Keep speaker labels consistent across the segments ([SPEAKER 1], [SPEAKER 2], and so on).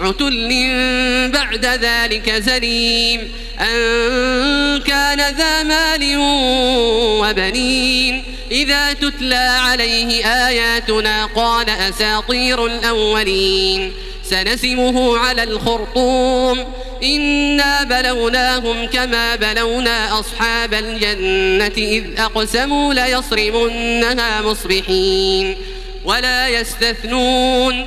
[SPEAKER 1] عتل بعد ذلك زليم أن كان ذا مال وبنين. إذا تتلى عليه آياتنا قال أساطير الأولين. سنسمه على الخرطوم. إنا بلوناهم كما بلونا أصحاب الجنة إذ أقسموا ليصرمنها مصبحين. ولا يستثنون.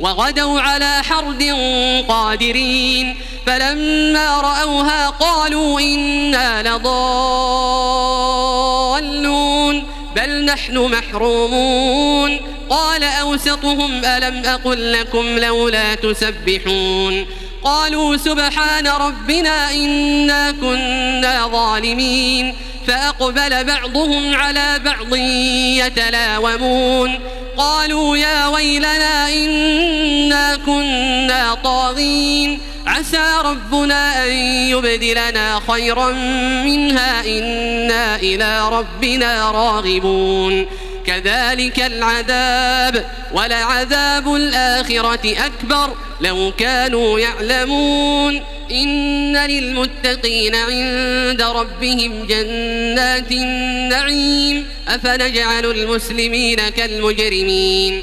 [SPEAKER 1] وغدوا على حرد قادرين فلما رأوها قالوا إنا لضالون بل نحن محرومون قال أوسطهم ألم أقل لكم لولا تسبحون قالوا سبحان ربنا إنا كنا ظالمين فأقبل بعضهم على بعض يتلاومون قالوا يا ويلنا إنا طاغين. عسى ربنا أن يبدلنا خيرا منها. إنا إلى ربنا راغبون. كذلك العذاب ولعذاب الآخرة أكبر. لو كانوا يعلمون. إن للمتقين عند ربهم جنات النعيم. أفنجعل المسلمين كالمجرمين.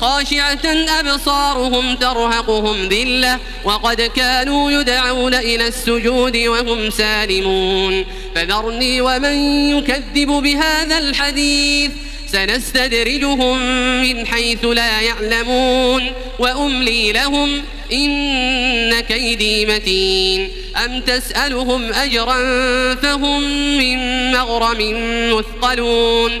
[SPEAKER 1] خاشعة أبصارهم ترهقهم ذلة وقد كانوا يدعون إلى السجود وهم سالمون. فذرني ومن يكذب بهذا الحديث. سنستدرجهم من حيث لا يعلمون. وأملي لهم إن كيدي متين. أم تسألهم أجرا فهم من مغرم مثقلون.